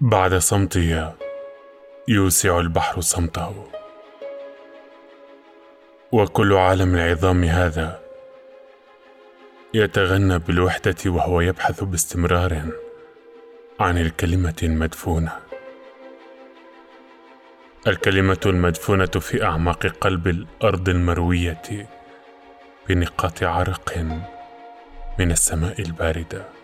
بعد صمتي يوسع البحر صمته. وكل عالم العظام هذا يتغنى بالوحدة وهو يبحث باستمرار عن الكلمة المدفونة. الكلمة المدفونة في أعماق قلب الأرض المروية بنقاط عرق من السماء الباردة.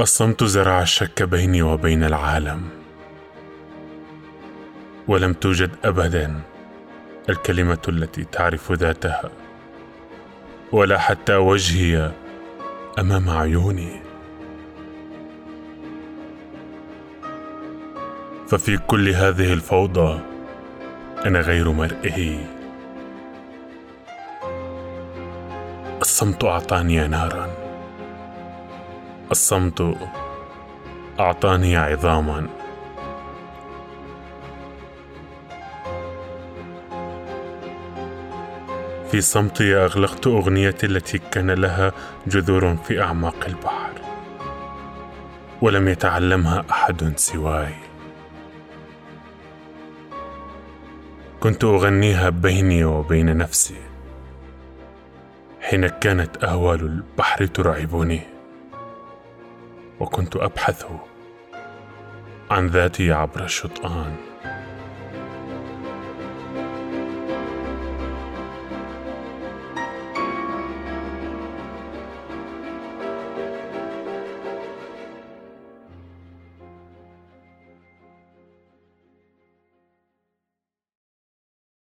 الصمت زرع الشك بيني وبين العالم ولم توجد ابدا الكلمة التي تعرف ذاتها ولا حتى وجهي أمام عيوني. ففي كل هذه الفوضى أنا غير مرئي الصمت أعطاني نارا. الصمت أعطاني عظاما. في صمتي أغلقت أغنيتي التي كان لها جذور في أعماق البحر ولم يتعلمها أحد سواي. كنت أغنيها بيني وبين نفسي حين كانت أهوال البحر ترعبني. وكنت أبحث عن ذاتي عبر الشطآن.